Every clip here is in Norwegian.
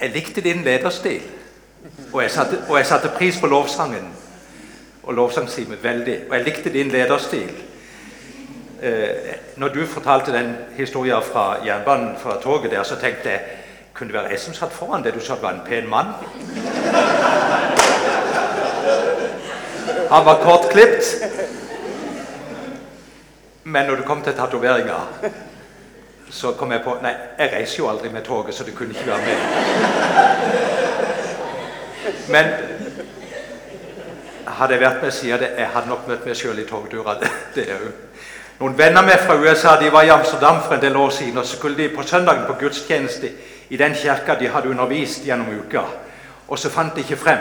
Jeg likte din lederstil, og jeg satte, og jeg satte pris på lovsangen og lovsangstimen veldig. Og jeg likte din lederstil. Eh, når du fortalte den historien fra jernbanen, fra toget der, så tenkte jeg kunne det være jeg som satt foran det du sa var en pen mann? Han var kortklipt. Men når du kom til tatoveringa, så kom jeg på Nei, jeg reiser jo aldri med toget, så det kunne ikke være med. Men hadde jeg vært med, sier det, jeg hadde nok møtt meg sjøl i togdura. Det er jo noen venner med fra USA de var i Amsterdam for en del år siden. og Så skulle de på søndagen på gudstjeneste i den kirka de hadde undervist gjennom uka. Og så fant de ikke frem.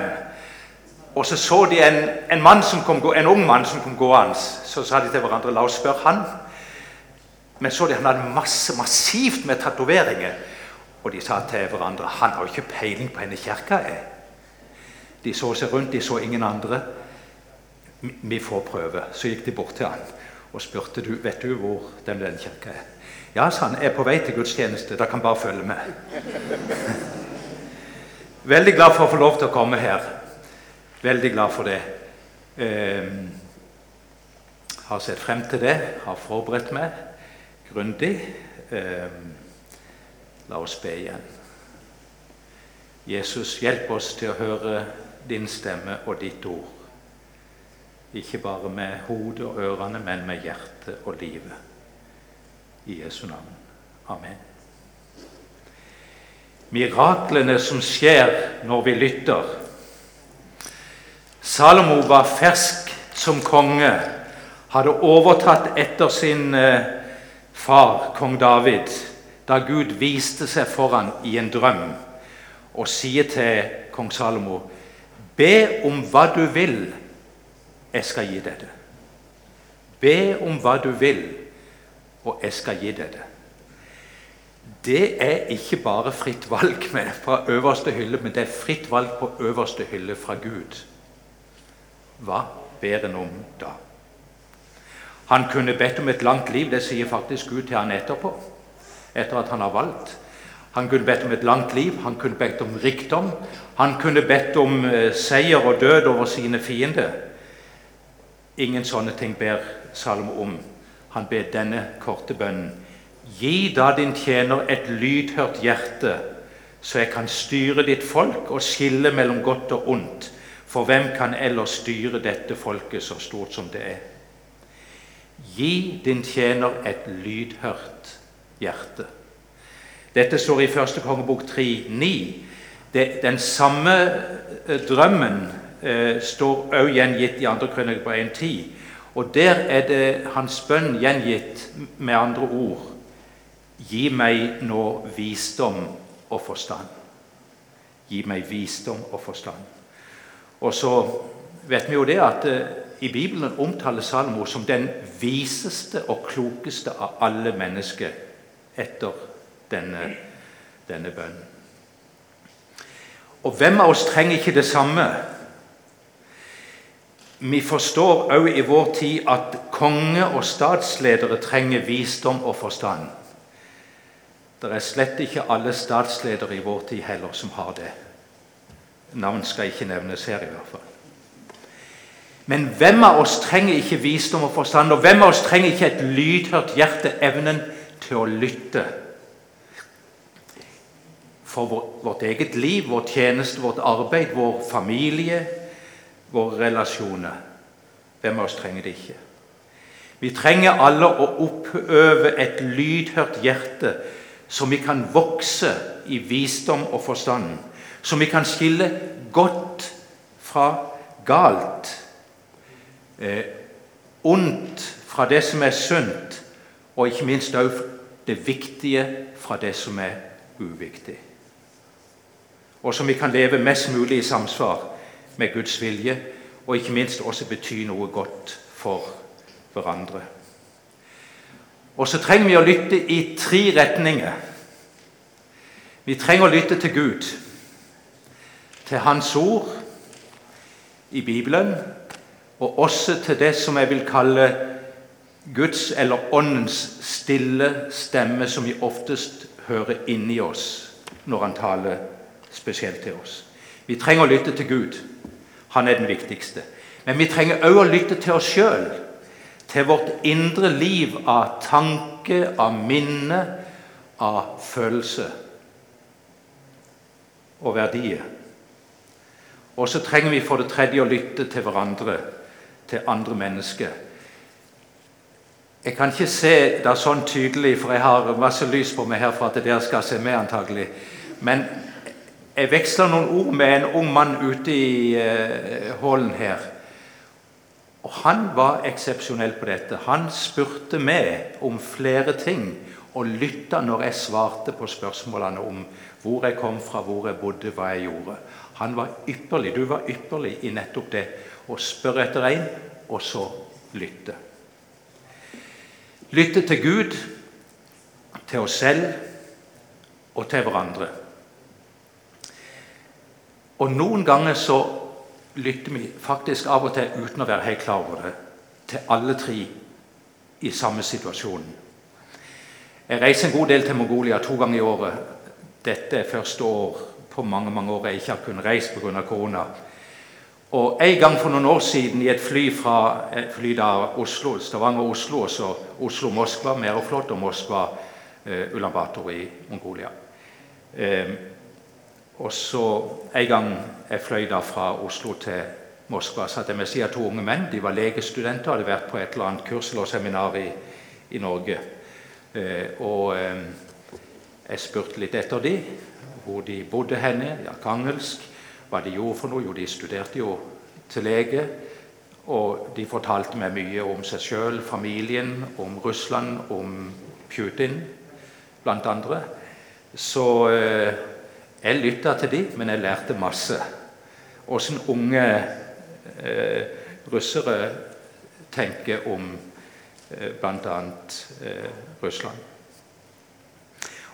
Og så så de en, en, mann som kom, en ung mann som kom gående. Så sa de til hverandre la oss spørre han. Men så de han hadde masse, massivt med tatoveringer. Og de sa til hverandre han har jo ikke peiling på henne kirka er. De så seg rundt, de så ingen andre. Vi får prøve. Så gikk de bort til han og spurte du, vet du hvor den, den kirka er. Ja, sa han, er på vei til gudstjeneste. Da kan bare følge med. Veldig glad for å få lov til å komme her. Veldig glad for det. Eh, har sett frem til det, har forberedt meg grundig. Eh, la oss be igjen. Jesus, hjelp oss til å høre din stemme og ditt ord. Ikke bare med hodet og ørene, men med hjertet og livet. I Jesu navn. Amen. Miraklene som skjer når vi lytter. Salomo var fersk som konge, hadde overtatt etter sin eh, far, kong David, da Gud viste seg foran i en drøm og sier til kong Salomo Be om hva du vil, jeg skal gi deg det. Be om hva du vil, og jeg skal gi deg det. Det er ikke bare fritt valg fra øverste hylle, men det er fritt valg på øverste hylle fra Gud. Hva ber en om da? Han kunne bedt om et langt liv, det sier faktisk Gud til han etterpå. Etter at han har valgt. Han kunne bedt om et langt liv, han kunne bedt om rikdom. Han kunne bedt om eh, seier og død over sine fiender. Ingen sånne ting ber Salomo om. Han ber denne korte bønnen. Gi da din tjener et lydhørt hjerte, så jeg kan styre ditt folk og skille mellom godt og ondt. For hvem kan ellers styre dette folket så stort som det er? Gi din tjener et lydhørt hjerte. Dette står i første kongebok 3,9. Den samme eh, drømmen eh, står også gjengitt i 2. på 1.10. Og der er det hans bønn gjengitt med andre ord Gi meg nå visdom og forstand. Gi meg visdom og forstand. Og så vet vi jo det at eh, i Bibelen omtaler Salomo som den viseste og klokeste av alle mennesker etter denne, denne bønnen. Og hvem av oss trenger ikke det samme? Vi forstår òg i vår tid at konge og statsledere trenger visdom og forstand. Det er slett ikke alle statsledere i vår tid heller som har det. Navn skal ikke nevnes her, i hvert fall. Men hvem av oss trenger ikke visdom og forstand? Og hvem av oss trenger ikke et lydhørt hjerte, evnen til å lytte? For vårt eget liv, vår tjeneste, vårt arbeid, vår familie, våre relasjoner. Hvem av oss trenger det ikke? Vi trenger alle å oppøve et lydhørt hjerte, så vi kan vokse i visdom og forstand. Så vi kan skille godt fra galt. Eh, ondt fra det som er sunt, og ikke minst også det viktige fra det som er uviktig. Og som vi kan leve mest mulig i samsvar med Guds vilje, og ikke minst også bety noe godt for hverandre. Og så trenger vi å lytte i tre retninger. Vi trenger å lytte til Gud, til Hans ord i Bibelen, og også til det som jeg vil kalle Guds eller Åndens stille stemme, som vi oftest hører inni oss når Han taler spesielt til oss. Vi trenger å lytte til Gud. Han er den viktigste. Men vi trenger òg å lytte til oss sjøl. Til vårt indre liv av tanke, av minne, av følelse og verdier. Og så trenger vi for det tredje å lytte til hverandre, til andre mennesker. Jeg kan ikke se det sånn tydelig, for jeg har masse lys på meg her for at dere skal se meg, antagelig. Men jeg veksla noen ord med en ung mann ute i uh, hallen her. Og Han var eksepsjonell på dette. Han spurte meg om flere ting og lytta når jeg svarte på spørsmålene om hvor jeg kom fra, hvor jeg bodde, hva jeg gjorde. Han var ypperlig. Du var ypperlig i nettopp det å spørre etter en, og så lytte. Lytte til Gud, til oss selv og til hverandre. Og noen ganger så lytter vi faktisk av og til uten å være helt klar over det, til alle tre i samme situasjon. Jeg reiser en god del til Mongolia to ganger i året. Dette er første år på mange mange år jeg ikke har kunnet reise pga. korona. Og En gang for noen år siden i et fly fra et fly da Oslo, Stavanger-Oslo, og så Oslo-Moskva, Meroflot og Moskva-Ulan uh, i Mongolia. Um, og så En gang jeg fløy da fra Oslo til Moskva, satt jeg med siden av to unge menn. De var legestudenter, hadde vært på et eller annet kurs eller seminar i, i Norge. Eh, og eh, jeg spurte litt etter dem, hvor de bodde henne, ja, engelsk, hva de gjorde for noe. Jo, de studerte jo til lege. Og de fortalte meg mye om seg sjøl, familien, om Russland, om Putin, blant andre. Så eh, jeg lytta til de, men jeg lærte masse. Åssen unge eh, russere tenker om eh, bl.a. Eh, Russland.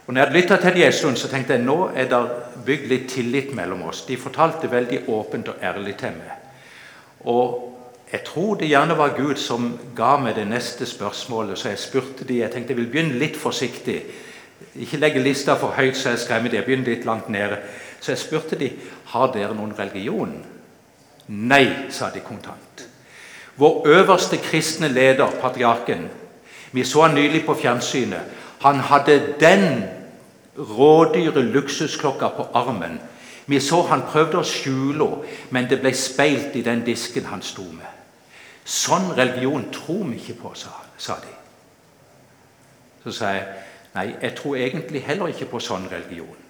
Og når jeg hadde lytta til dem en stund, så tenkte jeg nå er det bygd litt tillit mellom oss. De fortalte veldig åpent og ærlig til meg. Og jeg tror det gjerne var Gud som ga meg det neste spørsmålet, så jeg spurte de, jeg tenkte jeg vil begynne litt forsiktig. Ikke legge lista for høyt, så jeg skremmer de. Jeg begynner litt langt nede. Så jeg spurte de, har dere noen religion. Nei, sa de kontant. Vår øverste kristne leder, patriarken, vi så han nylig på fjernsynet. Han hadde den rådyre luksusklokka på armen. Vi så han prøvde å skjule henne, men det ble speilt i den disken han sto med. Sånn religion tror vi ikke på, sa, de. Så sa jeg nei, jeg tror egentlig heller ikke på sånn religion.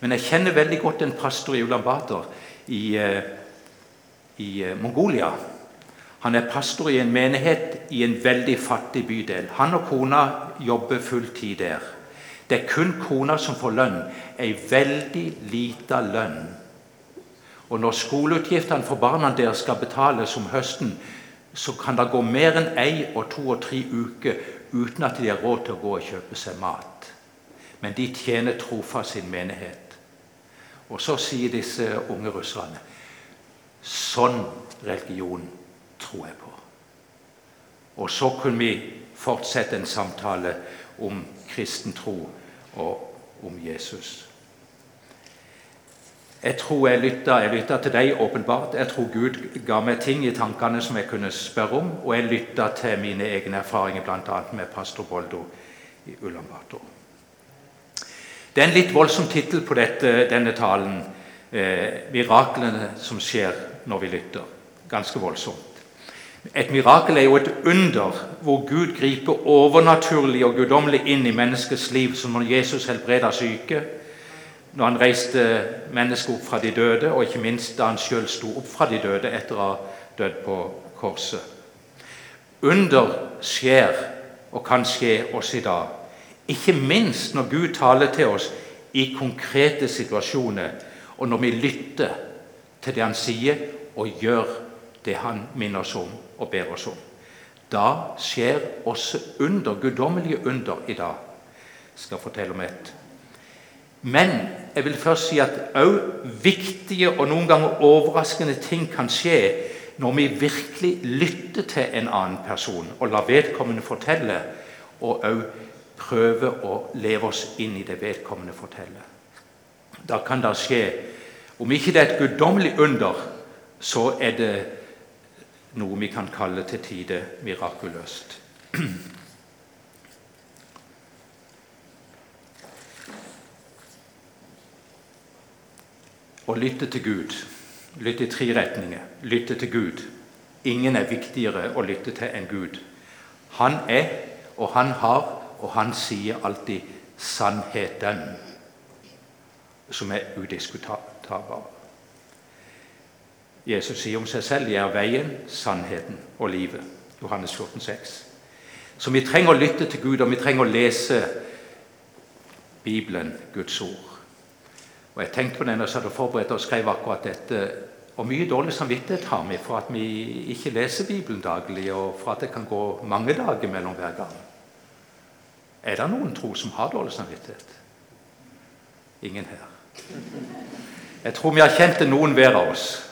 Men jeg kjenner veldig godt en pastor i Ulan Bator i, eh, i eh, Mongolia. Han er pastor i en menighet i en veldig fattig bydel. Han og kona jobber fulltid der. Det er kun kona som får lønn. Ei veldig lita lønn. Og når skoleutgiftene for barna deres skal betales om høsten, så kan det gå mer enn ei og to og tre uker uten at de har råd til å gå og kjøpe seg mat. Men de tjener trofast sin menighet. Og så sier disse unge russerne Sånn religion tror jeg på. Og så kunne vi fortsette en samtale om kristen tro og om Jesus. Jeg tror jeg lytta, jeg lytta til deg åpenbart. Jeg tror Gud ga meg ting i tankene som jeg kunne spørre om. Og jeg lytta til mine egne erfaringer, bl.a. med pastor Boldo i Ulan Det er en litt voldsom tittel på dette, denne talen. Eh, 'Miraklene som skjer når vi lytter'. Ganske voldsomt. Et mirakel er jo et under hvor Gud griper overnaturlig og guddommelig inn i menneskets liv, som når Jesus helbreda syke, når han reiste mennesker opp fra de døde, og ikke minst da han sjøl sto opp fra de døde etter å ha dødd på korset. Under skjer og kan skje oss i dag. Ikke minst når Gud taler til oss i konkrete situasjoner, og når vi lytter til det han sier, og gjør det han minner oss om og ber oss om. Da skjer også under, guddommelige under i dag. Jeg skal fortelle om et. Men jeg vil først si at òg viktige og noen ganger overraskende ting kan skje når vi virkelig lytter til en annen person og lar vedkommende fortelle, og òg prøver å leve oss inn i det vedkommende forteller. Da kan det skje Om ikke det er et guddommelig under, så er det noe vi kan kalle til tider mirakuløst. Å lytte til Gud, lytte i tre retninger. Lytte til Gud. Ingen er viktigere å lytte til enn Gud. Han er, og han har, og han sier alltid sannheten, som er udiskutabel. Jesus sier om seg selv 'Jeg er veien, sannheten og livet'. Johannes 14, 14,6. Så vi trenger å lytte til Gud, og vi trenger å lese Bibelen, Guds ord. Og Jeg tenkte på den og hadde forberedt og skrev akkurat dette. Og mye dårlig samvittighet har vi for at vi ikke leser Bibelen daglig, og for at det kan gå mange dager mellom hver gang. Er det noen tro som har dårlig samvittighet? Ingen her. Jeg tror vi har kjent det, noen hver av oss.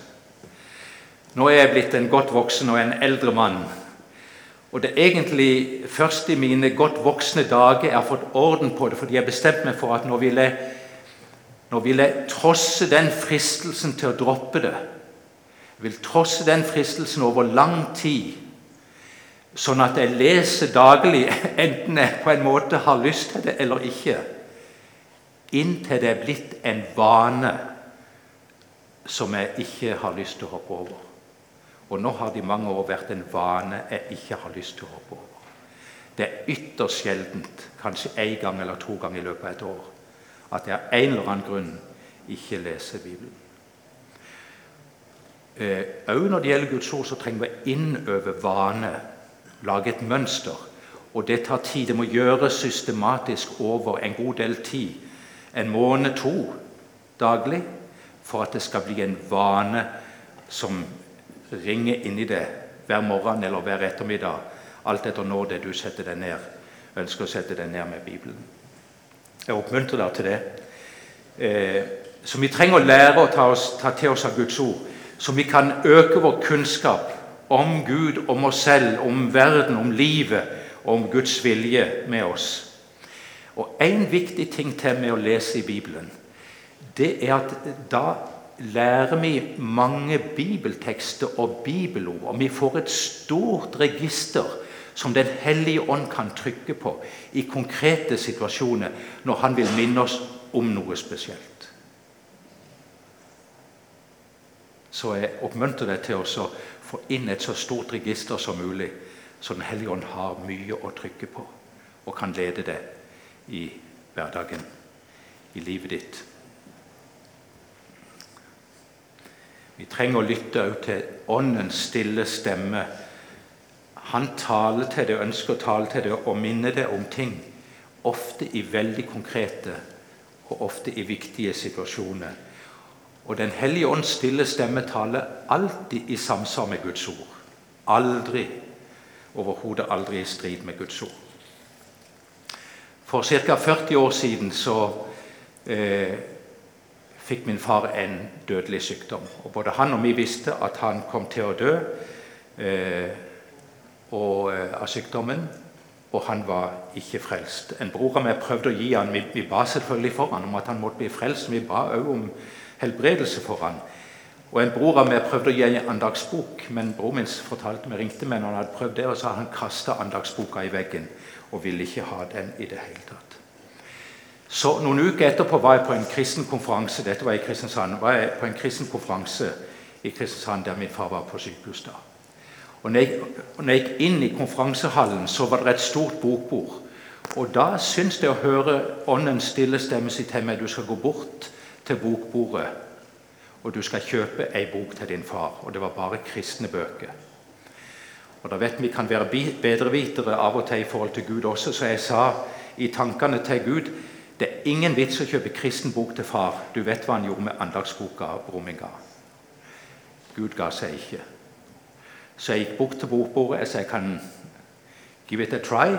Nå er jeg blitt en godt voksen og en eldre mann. Og det er egentlig først i mine godt voksne dager jeg har fått orden på det, fordi jeg bestemte meg for at nå vil jeg, nå vil jeg trosse den fristelsen til å droppe det. Jeg vil trosse den fristelsen over lang tid, sånn at jeg leser daglig, enten jeg på en måte har lyst til det eller ikke, inntil det er blitt en vane som jeg ikke har lyst til å hoppe over. Og nå har det i mange år vært en vane jeg ikke har lyst til å hoppe over. Det er ytterst sjeldent, kanskje én gang eller to ganger i løpet av et år, at jeg av en eller annen grunn ikke leser Bibelen. Òg eh, når det gjelder Guds ord, så trenger vi innøve vane, lage et mønster. Og det tar tid. Det må gjøres systematisk over en god del tid. En måned, to daglig, for at det skal bli en vane som ringe inn i det hver morgen eller hver ettermiddag, alt etter når det du setter deg ned, ønsker å sette deg ned med Bibelen. Jeg oppmuntrer deg til det. Eh, så vi trenger å lære å ta, oss, ta til oss av Guds ord, så vi kan øke vår kunnskap om Gud, om oss selv, om verden, om livet om Guds vilje med oss. Og En viktig ting til med å lese i Bibelen, det er at da lærer vi mange bibeltekster og bibelord. Og vi får et stort register som Den hellige ånd kan trykke på i konkrete situasjoner når han vil minne oss om noe spesielt. Så jeg oppmuntrer deg til å få inn et så stort register som mulig, så Den hellige ånd har mye å trykke på og kan lede deg i hverdagen, i livet ditt. Vi trenger å lytte til Åndens stille stemme. Han taler til det, ønsker å tale til det og minne det om ting. Ofte i veldig konkrete og ofte i viktige situasjoner. Og Den hellige ånds stille stemme taler alltid i samsvar med Guds ord. Aldri, overhodet aldri i strid med Guds ord. For ca. 40 år siden så eh, fikk min far en dødelig sykdom. Og Både han og vi visste at han kom til å dø eh, og, eh, av sykdommen, og han var ikke frelst. En bror av meg prøvde å gi han, vi, vi ba selvfølgelig for han om at han måtte bli frelst, vi ba også om helbredelse for han. Og En bror av meg prøvde å gi en andagsbok, men bror min fortalte meg, ringte meg når han hadde prøvd det, og sa han kasta andagsboka i veggen og ville ikke ha den i det hele tatt. Så Noen uker etterpå var jeg på en kristen konferanse dette var i Kristiansand, var jeg på en kristen konferanse i Kristiansand der min far var på sykehus. da. Og når jeg, når jeg gikk inn i konferansehallen, så var det et stort bokbord. Og Da syns jeg å høre Åndens stille stemme si til meg du skal gå bort til bokbordet og du skal kjøpe ei bok til din far. Og det var bare kristne bøker. Og da vet Vi kan være bedrevitere av og til i forhold til Gud også, så jeg sa i tankene til Gud det er ingen vits å kjøpe kristen bok til far. Du vet hva han gjorde med andagsboka min. Gud ga seg ikke. Så jeg gikk bort til bokbordet og sa jeg kan give it a try.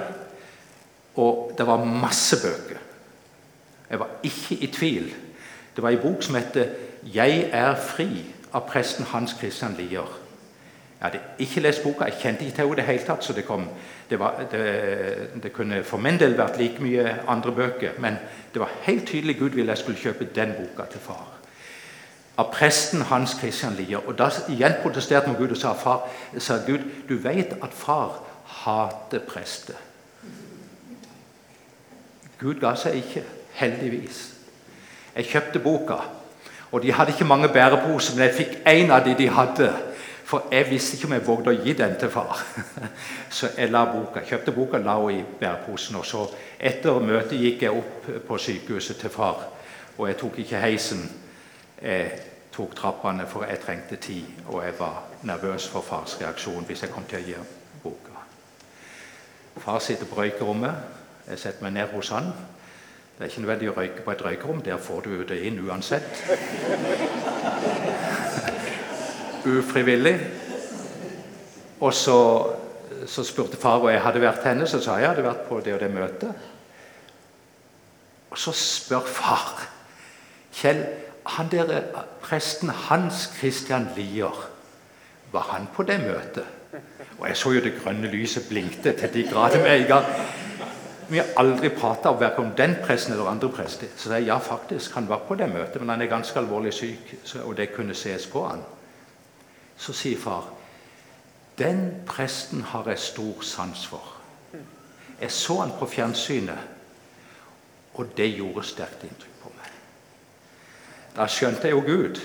Og det var masse bøker. Jeg var ikke i tvil. Det var en bok som heter 'Jeg er fri' av presten Hans Christian Lier. Jeg hadde ikke lest boka, jeg kjente ikke til henne i det hele tatt. så det, kom, det, var, det, det, kunne for min del vært like mye andre bøker. Men det var helt tydelig Gud ville jeg skulle kjøpe den boka til far. Av presten Hans Christian Lier. Og da igjen protesterte mot Gud og sa, far, sa Gud, du vet at far hater prester. Gud ga seg ikke, heldigvis. Jeg kjøpte boka, og de hadde ikke mange bæreposer, men jeg fikk én av de de hadde. For jeg visste ikke om jeg vågde å gi den til far. Så jeg la boka, kjøpte boka la henne i bæreposen. og så Etter møtet gikk jeg opp på sykehuset til far. Og jeg tok ikke heisen. Jeg tok trappene, for jeg trengte tid. Og jeg var nervøs for fars reaksjon hvis jeg kom til å gi boka. Far sitter på røykerommet. Jeg setter meg ned hos han. Det er ikke nødvendig å røyke på et røykerom. Der får du det inn uansett ufrivillig. Og så, så, spurte far hvor jeg hadde vært henne. Så sa jeg hadde vært på det og det møtet. Og så spør far Kjell, han der presten Hans Christian Lier, var han på det møtet? Og jeg så jo det grønne lyset blinkte til de grader med en gang. Vi har aldri prata verken om den presten eller andre prester. Så jeg, ja, faktisk, han var på det møtet, men han er ganske alvorlig syk, og det kunne ses på han. Så sier far den presten har jeg stor sans for. Jeg så han på fjernsynet, og det gjorde sterkt inntrykk på meg. Da skjønte jeg jo Gud.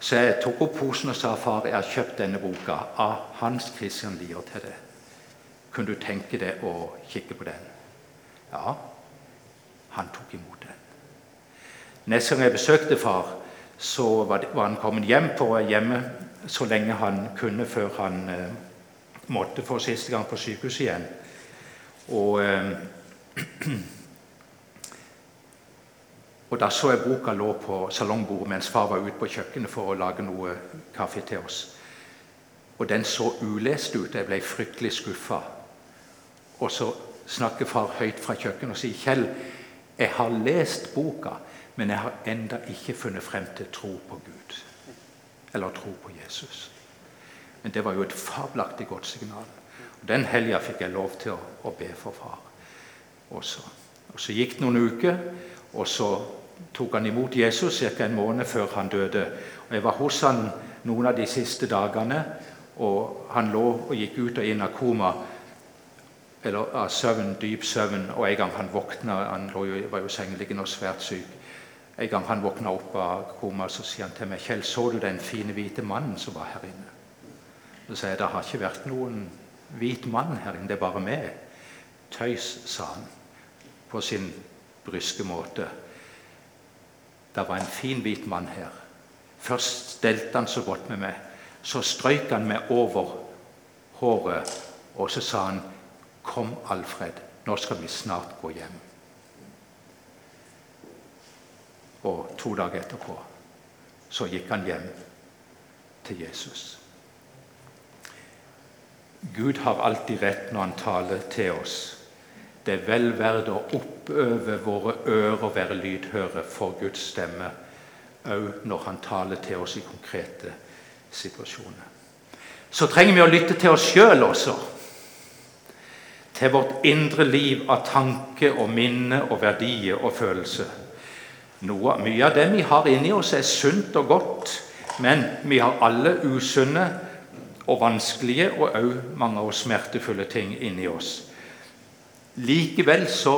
Så jeg tok opp posen og sa far, jeg har kjøpt denne boka av Hans Christian Lier til deg. Kunne du tenke deg å kikke på den? Ja, han tok imot den. Neste gang jeg besøkte far, så var, han kommet hjem på hjemme så lenge han kunne før han eh, måtte for siste gang på sykehus igjen. Og, eh, og Da så jeg boka lå på salongbordet mens far var ute på kjøkkenet for å lage noe kaffe til oss. Og den så ulest ut. Jeg ble fryktelig skuffa. Og så snakker far høyt fra kjøkkenet og sier, 'Kjell, jeg har lest boka, men jeg har enda ikke funnet frem til tro på Gud.' Eller tro på Jesus. Men det var jo et fabelaktig godt signal. Og Den helga fikk jeg lov til å, å be for far også. Og Så gikk det noen uker, og så tok han imot Jesus ca. en måned før han døde. Og Jeg var hos han noen av de siste dagene, og han lå og gikk ut og inn av koma. Eller av søvn, dyp søvn. Og en gang han våkna Han jo, var jo sengeliggende og svært syk. En gang han våkna opp av koma, så sier han til meg 'Kjell, så du den fine, hvite mannen som var her inne?' Så sier jeg 'Det har ikke vært noen hvit mann her inne, det er bare meg'. Tøys, sa han på sin bryske måte. Det var en fin, hvit mann her. Først stelte han så godt med meg. Så strøyk han meg over håret, og så sa han 'Kom, Alfred, nå skal vi snart gå hjem'. Og to dager etterpå så gikk han hjem til Jesus. Gud har alltid rett når han taler til oss. Det er vel verdt å oppøve våre ører og være lydhøre for Guds stemme, òg når han taler til oss i konkrete situasjoner. Så trenger vi å lytte til oss sjøl også. Til vårt indre liv av tanke og minne og verdier og følelser. Noe, mye av det vi har inni oss, er sunt og godt, men vi har alle usunne og vanskelige og òg mange av smertefulle ting inni oss. Likevel så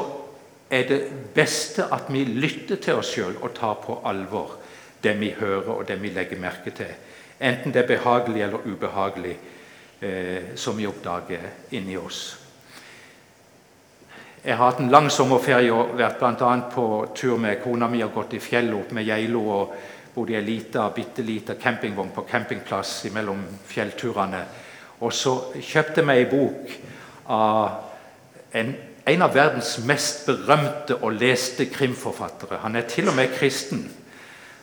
er det beste at vi lytter til oss sjøl og tar på alvor det vi hører og det vi legger merke til. Enten det er behagelig eller ubehagelig, eh, som vi oppdager inni oss. Jeg har hatt en lang sommerferie og vært bl.a. på tur med kona mi og gått i fjellet opp med Geilo og bodd i ei lita, bitte lita campingvogn på campingplass mellom fjellturene. Og så kjøpte jeg meg ei bok av en, en, av verdens mest berømte og leste krimforfattere. Han er til og med kristen.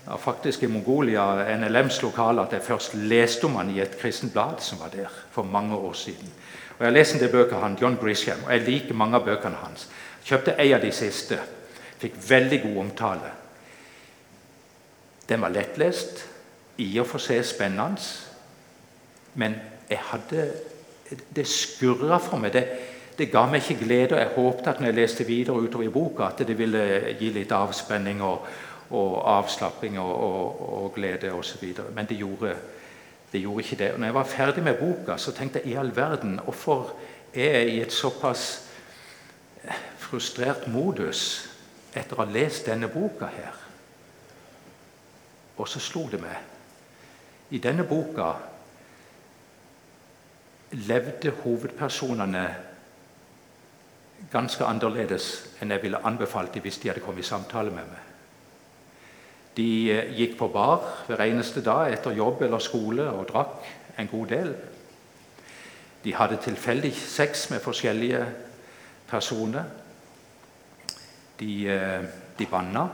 Var faktisk i Mongolia, NLMs lokale, at jeg først leste om han i et kristent blad som var der for mange år siden. Og Jeg har lest en del bøker han, John Grisham, og jeg liker mange av bøkene hans. Kjøpte en av de siste. Fikk veldig god omtale. Den var lettlest, i og for seg spennende. Men jeg hadde, det skurra for meg. Det, det ga meg ikke glede. og Jeg håpet at når jeg leste videre utover i boka, at det ville gi litt avspenning og, og avslapping og, og, og glede osv. Men det gjorde, det gjorde, ikke det. Og når jeg var ferdig med boka, så tenkte jeg i all verden Hvorfor er jeg i et såpass frustrert modus etter å ha lest denne boka her? Og så slo det meg. I denne boka levde hovedpersonene ganske annerledes enn jeg ville anbefalt dem hvis de hadde kommet i samtale med meg. De eh, gikk på bar hver eneste dag etter jobb eller skole og drakk en god del. De hadde tilfeldig sex med forskjellige personer. De, eh, de banna.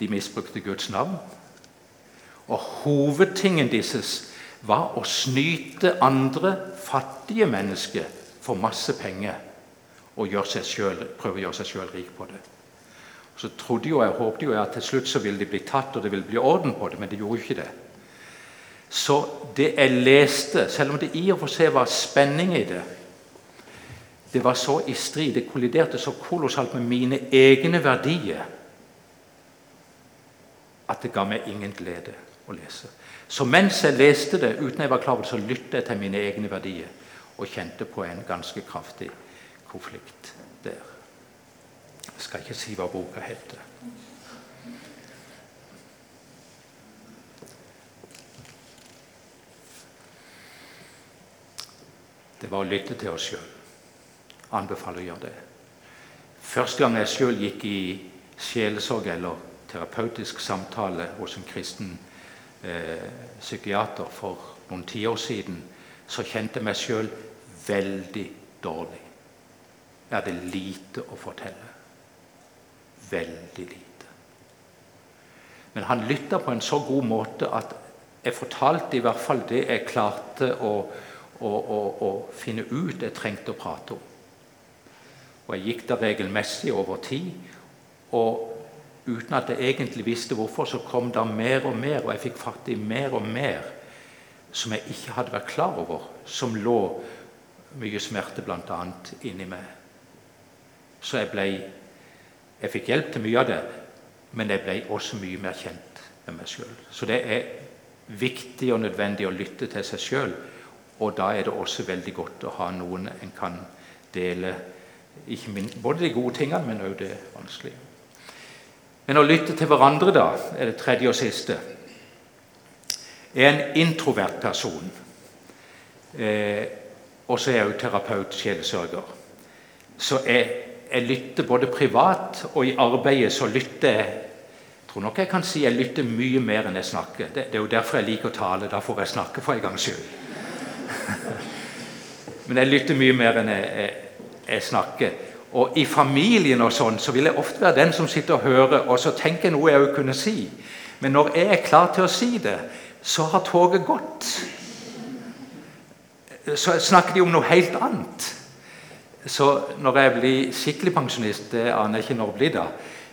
De misbrukte Guds navn. Og hovedtingen deres var å snyte andre fattige mennesker for masse penger og prøve å gjøre seg sjøl rik på det. Så trodde jo, jeg håpte jo at til slutt så ville de bli tatt, og det ville bli orden på det, men det gjorde jo ikke det. Så det jeg leste, selv om det i og for seg var spenning i det, det var så i strid, det kolliderte så kolossalt med mine egne verdier at det ga meg ingen glede å lese. Så mens jeg leste det, uten jeg var klar over det, så lyttet jeg til mine egne verdier og kjente på en ganske kraftig konflikt skal ikke si hva boka heter. Det var å lytte til oss sjøl. Anbefaler å gjøre det. Første gang jeg sjøl gikk i sjelesorg eller terapeutisk samtale hos en kristen eh, psykiater for noen tiår siden, så kjente jeg meg sjøl veldig dårlig. Jeg hadde lite å fortelle. Veldig lite. Men han lytta på en så god måte at jeg fortalte i hvert fall det jeg klarte å, å, å, å finne ut jeg trengte å prate om. Og Jeg gikk der regelmessig over tid. Og uten at jeg egentlig visste hvorfor, så kom det mer og mer, og jeg fikk fatt i mer og mer som jeg ikke hadde vært klar over, som lå mye smerte bl.a. inni meg. Så jeg ble Jeg fikk hjelp til mye av det, men jeg ble også mye mer kjent med meg sjøl. Så det er viktig og nødvendig å lytte til seg sjøl. Og da er det også veldig godt å ha noen en kan dele minst, både de gode tingene, men også det vanskelige. Men å lytte til hverandre, da, er det tredje og siste. Jeg Er en introvert person. Eh, og så er jeg òg terapeut, sjelesørger. Så jeg, jeg, lytter både privat og i arbeidet så lytter jeg tror nok jeg kan si jeg lytter mye mer enn jeg snakker. Det, det er jo derfor jeg liker å tale. Da får jeg snakke for en gangs skyld. Men jeg lytter mye mer enn jeg, jeg, jeg, snakker. Og i familien og sånn så vil jeg ofte være den som sitter og hører, og så tenker jeg noe jeg òg kunne si. Men når jeg er klar til å si det, så har toget gått så snakker de om noe helt annet. Så når jeg blir skikkelig pensjonist, det aner jeg ikke når det blir da,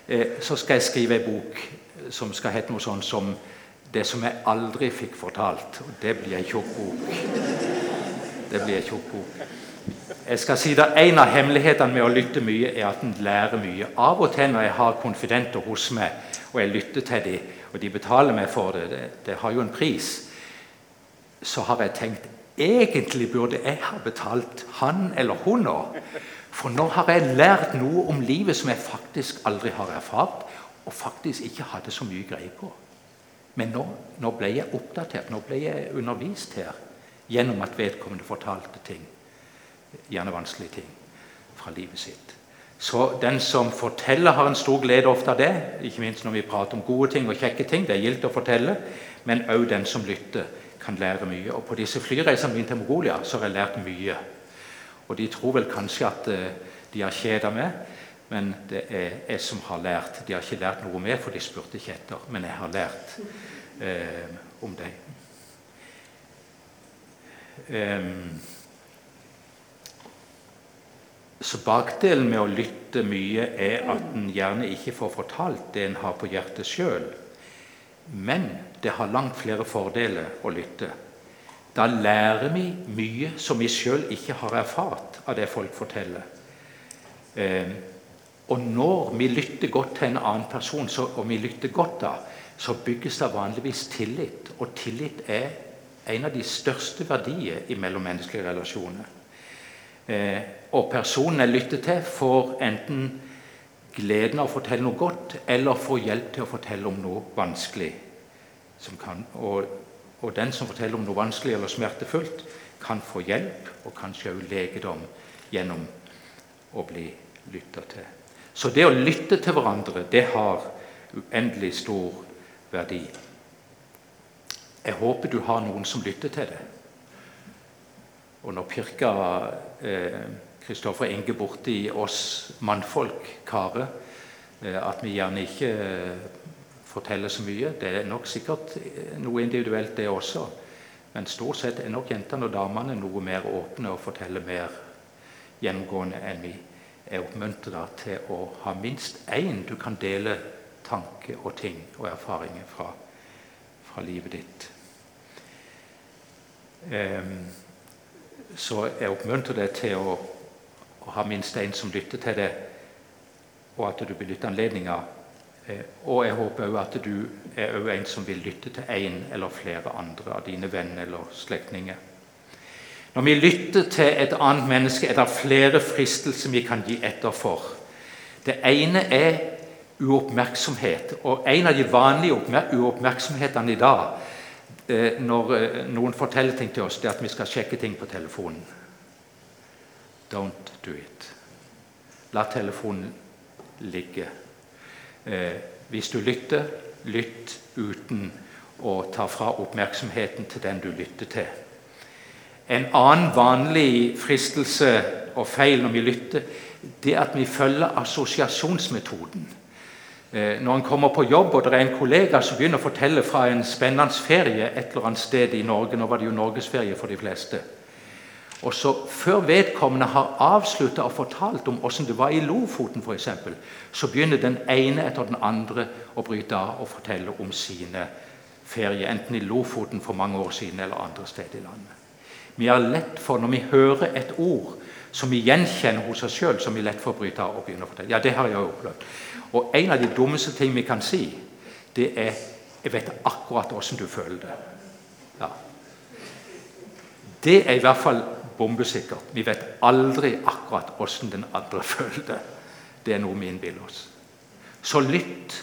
eh, så skal jeg skrive ei bok som skal hete noe sånn som 'Det som jeg aldri fikk fortalt'. Og det blir ei tjukk bok. Det blir ei tjukk bok. Jeg skal si det, En av hemmelighetene med å lytte mye er at en lærer mye. Av og til når jeg har konfidenter hos meg, og jeg lytter til dem, og de betaler meg for det, det, det har jo en pris, så har jeg tenkt Egentlig burde jeg ha betalt han eller hun nå. For nå har jeg lært noe om livet som jeg faktisk aldri har erfart, og faktisk ikke hadde så mye greie på. Men nå, nå ble jeg oppdatert, nå ble jeg undervist her gjennom at vedkommende fortalte ting, gjerne vanskelige ting, fra livet sitt. Så den som forteller, har en stor glede ofte av det. Ikke minst når vi prater om gode ting og kjekke ting. Det er gildt å fortelle. Men òg den som lytter kan lære mye. Og På disse flyreisene mine til Mongolia så har jeg lært mye. Og De tror vel kanskje at uh, de har kjeda meg, men det er jeg som har lært. De har ikke lært noe mer, for de spurte ikke etter. Men jeg har lært eh, om dem. Um, så bakdelen med å lytte mye er at en gjerne ikke får fortalt det en har på hjertet sjøl. Men det har langt flere fordeler å lytte. Da lærer vi mye som vi sjøl ikke har erfart av det folk forteller. Eh, og når vi lytter godt til en annen person, så, og vi lytter godt da, så bygges det vanligvis tillit. Og tillit er en av de største verdier i mellommenneskelige relasjoner. Eh, og personen jeg lytter til, får enten gleden av å fortelle noe godt, eller får hjelp til å fortelle om noe vanskelig. Kan, og, og, den som forteller om noe vanskelig eller smertefullt, kan få hjelp og kanskje også legedom gjennom å bli lytta til. Så det å lytte til hverandre, det har uendelig stor verdi. Jeg håper du har noen som lytter til deg. Og når pirka Kristoffer eh, Inge borti oss mannfolk, karer, eh, at vi gjerne ikke eh, forteller så mye. Det er nok sikkert eh, noe individuelt, det også. Men stort sett er nok jentene og damene noe mer åpne og forteller mer gjennomgående enn vi er oppmuntra til å ha minst én du kan dele tanker og ting og erfaringer fra, fra livet ditt. Um, så jeg oppmuntrer deg til å, å ha minst én som lytter til deg, og at du benytter anledninga. Eh, og jeg håper òg at du er en som vil lytte til én eller flere andre av dine venner eller slektninger. Når vi lytter til et annet menneske, er det flere fristelser vi kan gi etter for. Det ene er uoppmerksomhet. Og En av de vanlige uoppmerksomhetene i dag eh, når eh, noen forteller ting til oss, det er at vi skal sjekke ting på telefonen. Don't do it. La telefonen ligge. Eh, hvis du lytter, lytt uten å ta fra oppmerksomheten til den du lytter til. En annen vanlig fristelse og feil når vi lytter, det er at vi følger assosiasjonsmetoden. Eh, når en kommer på jobb og det er en kollega som begynner å fortelle fra en spennende ferie et eller annet sted i Norge Nå var det jo norgesferie for de fleste. Og så Før vedkommende har avslutta og fortalt om hvordan det var i Lofoten, for eksempel, så begynner den ene etter den andre å bryte av og fortelle om sine ferier, enten i Lofoten for mange år siden eller andre steder i landet. Vi har lett for, når vi hører et ord som vi gjenkjenner hos oss sjøl, som vi lett for å bryte av og begynne å fortelle. Ja, det har jeg opplevd. Og en av de dummeste ting vi kan si, det er 'Jeg vet akkurat åssen du føler det'. Ja. Det er i hvert fall bombesikkert. Vi vet aldri akkurat åssen den andre føler det. Det er noe vi innbiller oss. Så lytt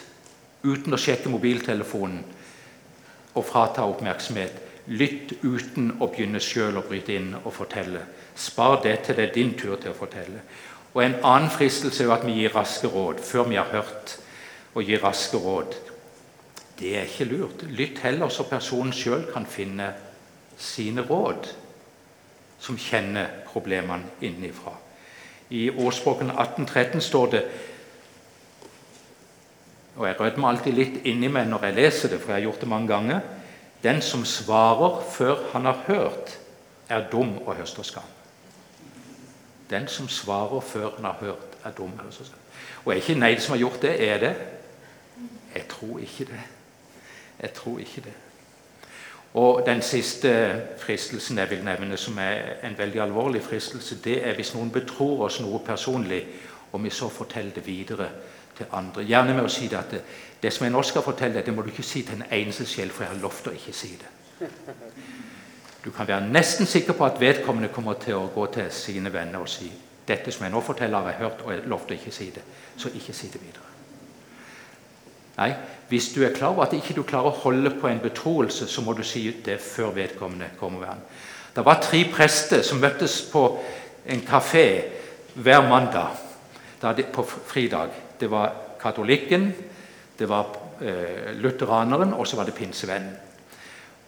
uten å sjekke mobiltelefonen og frata oppmerksomhet Lytt uten å begynne sjøl å bryte inn og fortelle. Spar det til det er din tur til å fortelle. Og En annen fristelse er jo at vi gir raske råd før vi har hørt, og gir raske råd. Det er ikke lurt. Lytt heller så personen sjøl kan finne sine råd, som kjenner problemene innenfra. I Årsboken 1813 står det og Jeg rødmer alltid litt inni meg når jeg leser det, for jeg har gjort det mange ganger. Den som svarer før han har hørt, er dum og høster skam. Den som svarer før han har hørt, er dum og høster skam. Og er ikke Neid som har gjort det? Er det? Jeg tror ikke det. Jeg tror ikke det. Og Den siste fristelsen jeg vil nevne, som er en veldig alvorlig fristelse, det er hvis noen betror oss noe personlig, og vi så forteller det videre til andre. Gjerne med å si det at det, det som jeg nå skal fortelle deg, det må du ikke si til en eneste sjel, for jeg har lovt å ikke si det. Du kan være nesten sikker på at vedkommende kommer til å gå til sine venner og si dette som jeg nå forteller, har jeg hørt, og jeg lovte å ikke si det. Så ikke si det videre. Nei, Hvis du er klar over at ikke du klarer å holde på en betroelse, så må du si det før vedkommende kommer ved Det var tre prester som møttes på en kafé hver mandag på fridag. Det var katolikken, det var eh, lutheraneren, og så var det pinsevennen.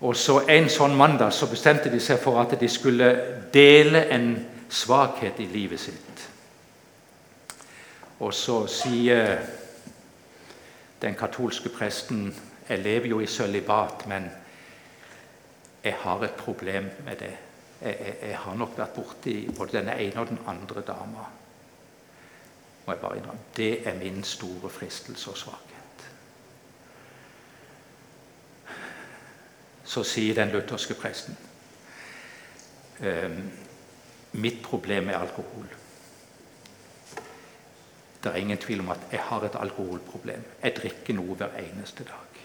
Og så En sånn mandag så bestemte de seg for at de skulle dele en svakhet i livet sitt. Og så sier den katolske presten Jeg lever jo i sølibat, men jeg har et problem med det. Jeg, jeg, jeg har nok vært borti både denne ene og den andre dama. Må jeg bare innrømme. Det er min store fristelse og svakhet. så sier den lutherske presten mitt problem er alkohol. Det er ingen tvil om at jeg har et alkoholproblem. Jeg drikker noe hver eneste dag.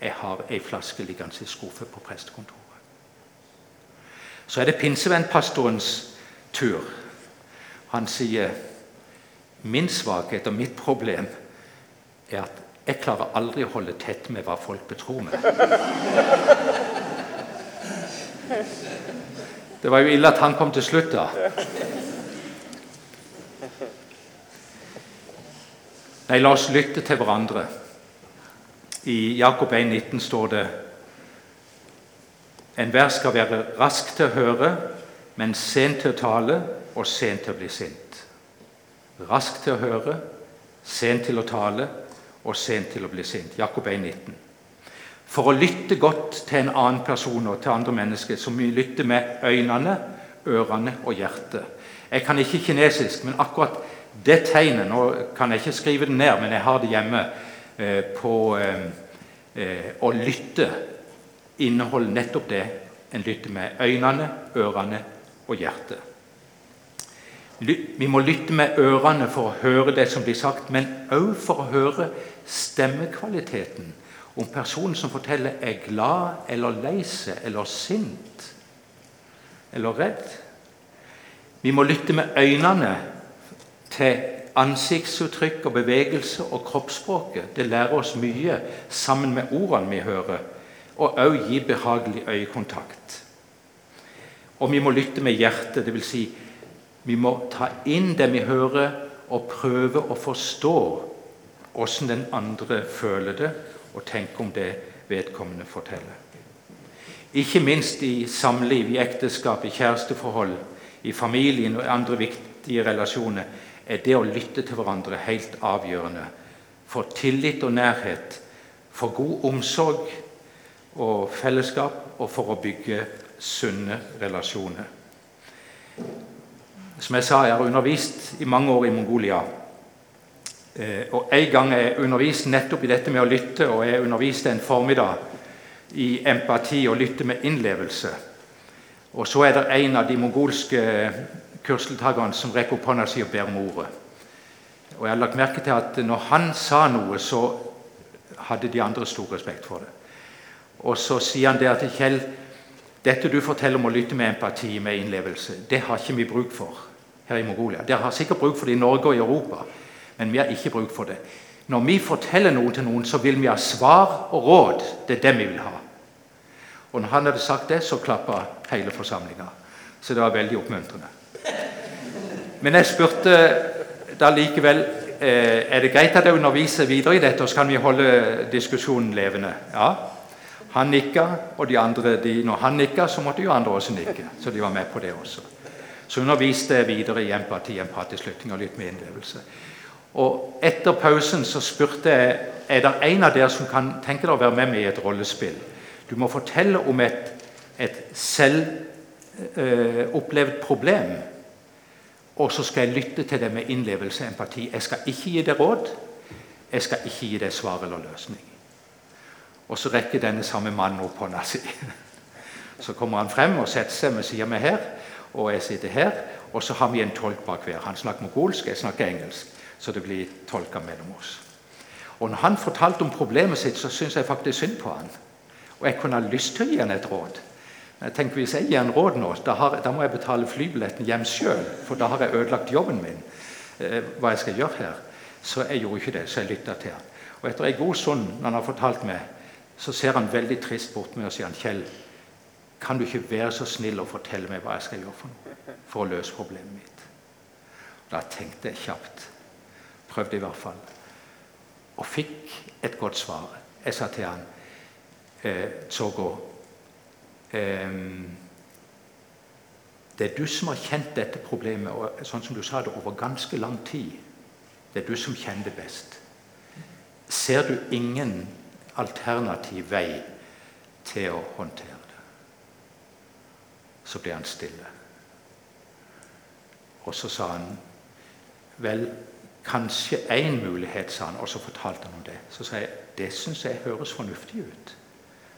Jeg har ei flaske liggende i skuffe på prestekontoret. Så er det pinsevennpastorens tur. Han sier min svakhet og mitt problem er at jeg klarer aldri å holde tett med hva folk betror meg. Det var jo ille at han kom til slutt, da. Nei, la oss lytte til hverandre. I Jakob 1,19 står det Enhver skal være rask til å høre, men sent til å tale og sent til å bli sint. Rask til å høre, sent til å tale og sent til å bli sint. Jakob 1,19. For å lytte godt til en annen person og til andre mennesker, så må vi lytte med øynene, ørene og hjertet. Jeg kan ikke kinesisk, men akkurat det tegnet Nå kan jeg ikke skrive det ned, men jeg har det hjemme eh, på eh, eh, å lytte. Inneholder nettopp det en lytter med øynene, ørene og hjertet. Vi må lytte med ørene for å høre det som blir sagt, men òg for å høre stemmekvaliteten. Om personen som forteller, er glad eller lei seg eller sint eller redd. Vi må lytte med øynene til ansiktsuttrykk og bevegelse og kroppsspråket. Det lærer oss mye sammen med ordene vi hører, og òg gi behagelig øyekontakt. Og vi må lytte med hjertet, dvs. Si, vi må ta inn det vi hører, og prøve å forstå åssen den andre føler det, og tenke om det vedkommende forteller. Ikke minst i samliv, i ekteskap, i kjæresteforhold, i familien og andre viktige relasjoner er det å lytte til hverandre helt avgjørende for tillit og nærhet, for god omsorg og fellesskap, og for å bygge sunne relasjoner. Som jeg sa, jeg har undervist i mange år i Mongolia. Eh, og En gang jeg underviste nettopp i dette med å lytte, og jeg underviste en formiddag i empati og lytte med innlevelse. Og Så er det en av de mongolske kursdeltakerne som rekker opp hånda si og ber om ordet. Og Jeg har lagt merke til at når han sa noe, så hadde de andre stor respekt for det. Og Så sier han det til Kjell dette du forteller om å lytte med empati, med innlevelse, det har ikke vi bruk for her i Mongolia. Dere har sikkert bruk for det i Norge og i Europa, men vi har ikke bruk for det. Når vi forteller noe til noen, så vil vi ha svar og råd. Det er det vi vil ha. Og når han hadde sagt det, så klappa hele forsamlinga. Så det var veldig oppmuntrende. Men jeg spurte da likevel eh, er det greit at jeg underviser videre i dette, og så kan vi holde diskusjonen levende. Ja, han nikka, og de andre, de, når han nikka, så måtte jo andre også nikke. Så de var med på det også. Så underviste jeg videre i empati, empatisk lytting og litt med innlevelse. Og Etter pausen så spurte jeg er det en av dere som kan tenke deg å være med meg i et rollespill. Du må fortelle om et, et selvopplevd eh, problem. Og så skal jeg lytte til det med innlevelse og empati. Jeg skal ikke gi deg råd. Jeg skal ikke gi deg svar eller løsning. Og så rekker denne samme mannen opp hånda si. Så kommer han frem og setter seg. Vi sier meg her, og jeg sitter her. Og så har vi en tolk bak hver. Han snakker mongolsk, jeg snakker engelsk. Så det blir tolka mellom oss. Og når han fortalte om problemet sitt, så syns jeg faktisk synd på han. Og jeg kunne ha lyst til å gi han et råd. Tenker, hvis jeg gir en råd nå, da, har, da må jeg betale flybilletten hjem sjøl. For da har jeg ødelagt jobben min. Eh, hva jeg skal gjøre her. Så jeg gjorde ikke det, så jeg lytta til han. Og etter en god stund, når han har fortalt meg så ser han veldig trist bort meg og sier han, 'Kjell, kan du ikke være så snill å fortelle meg hva jeg skal gjøre for noe for å løse problemet mitt?' Da tenkte jeg kjapt. Prøvde i hvert fall. Og fikk et godt svar. Jeg sa til han, eh, så eh, Det er du som har kjent dette problemet og sånn som du sa det, over ganske lang tid. Det er du som kjenner det best. Ser du ingen alternativ vei til å håndtere det. Så ble han stille. Og så sa han Vel, kanskje én mulighet, sa han, og så fortalte han om det. Så sa jeg det syns jeg høres fornuftig ut.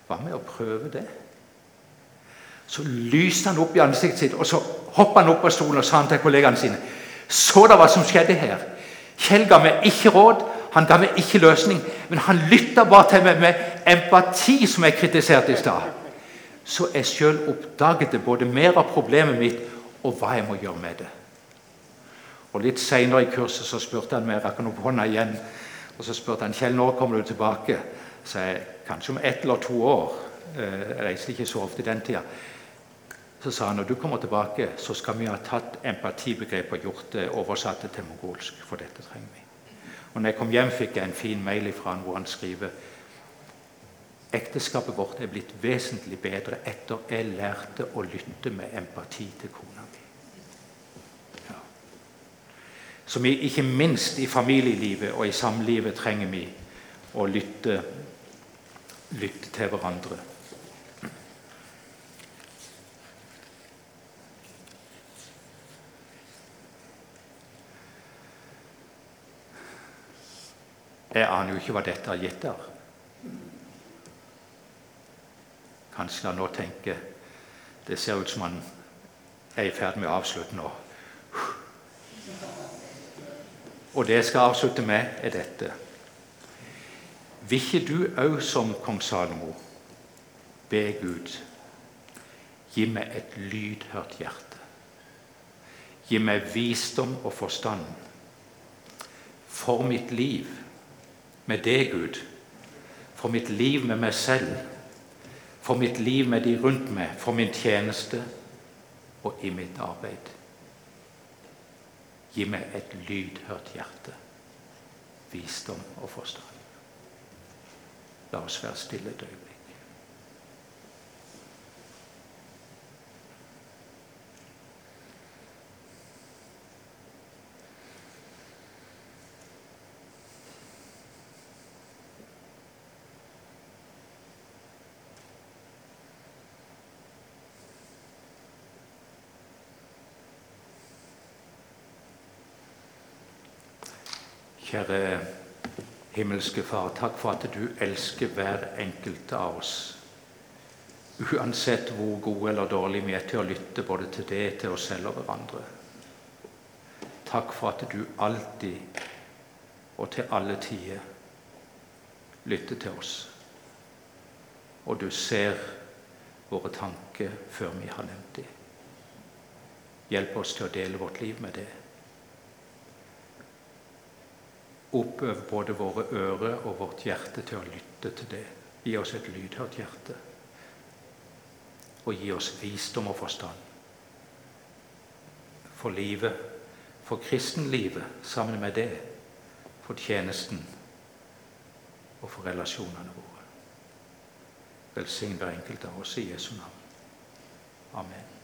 Hva med å prøve det? Så lyste han opp i ansiktet sitt, og så hoppa han opp av stolen og sa han til kollegaene sine Så da hva som skjedde her? Kjell ga meg ikke råd, han ga meg ikke løsning, men han lytta bare til meg med empati, som jeg kritiserte i stad. Så jeg sjøl oppdaget både mer av problemet mitt og hva jeg må gjøre med det. Og Litt seinere i kurset så spurte han meg, rakk han opp hånda igjen, og så spurte han Kjell, når kommer du tilbake? Så jeg kanskje om ett eller to år. Eh, jeg reiste ikke så ofte den tida. Så sa han når du kommer tilbake, så skal vi ha tatt empatibegrepet og gjort det oversatt til mongolsk. For dette trenger vi. Og når jeg kom hjem, fikk jeg en fin mail fra han hvor han skriver Ekteskapet vårt er blitt vesentlig bedre etter jeg lærte å lytte med empati til kona mi. Ja. Så vi, ikke minst i familielivet og i samlivet trenger vi å lytte, lytte til hverandre. Jeg aner jo ikke hva dette har gitt der. Kanskje han nå tenker det ser ut som han er i ferd med å avslutte nå. Og det jeg skal avslutte med, er dette. Vil ikke du òg, som kong Salomo, be Gud gi meg et lydhørt hjerte? Gi meg visdom og forstand for mitt liv med deg, Gud. For mitt liv med meg selv. For mitt liv med de rundt meg. For min tjeneste og i mitt arbeid. Gi meg et lydhørt hjerte, visdom og forstand. La oss være stille et. Kjære himmelske Far, takk for at du elsker hver enkelt av oss. Uansett hvor gode eller dårlige vi er til å lytte både til det, til oss selv og hverandre. Takk for at du alltid og til alle tider lytter til oss. Og du ser våre tanker før vi har nevnt dem. Hjelp oss til å dele vårt liv med det oppøve både våre ører og vårt hjerte til å lytte til det. Gi oss et lydhørt hjerte. Og gi oss visdom og forstand for livet, for kristenlivet sammen med det, for tjenesten og for relasjonene våre. Velsign hver enkelt av oss i Jesu navn. Amen.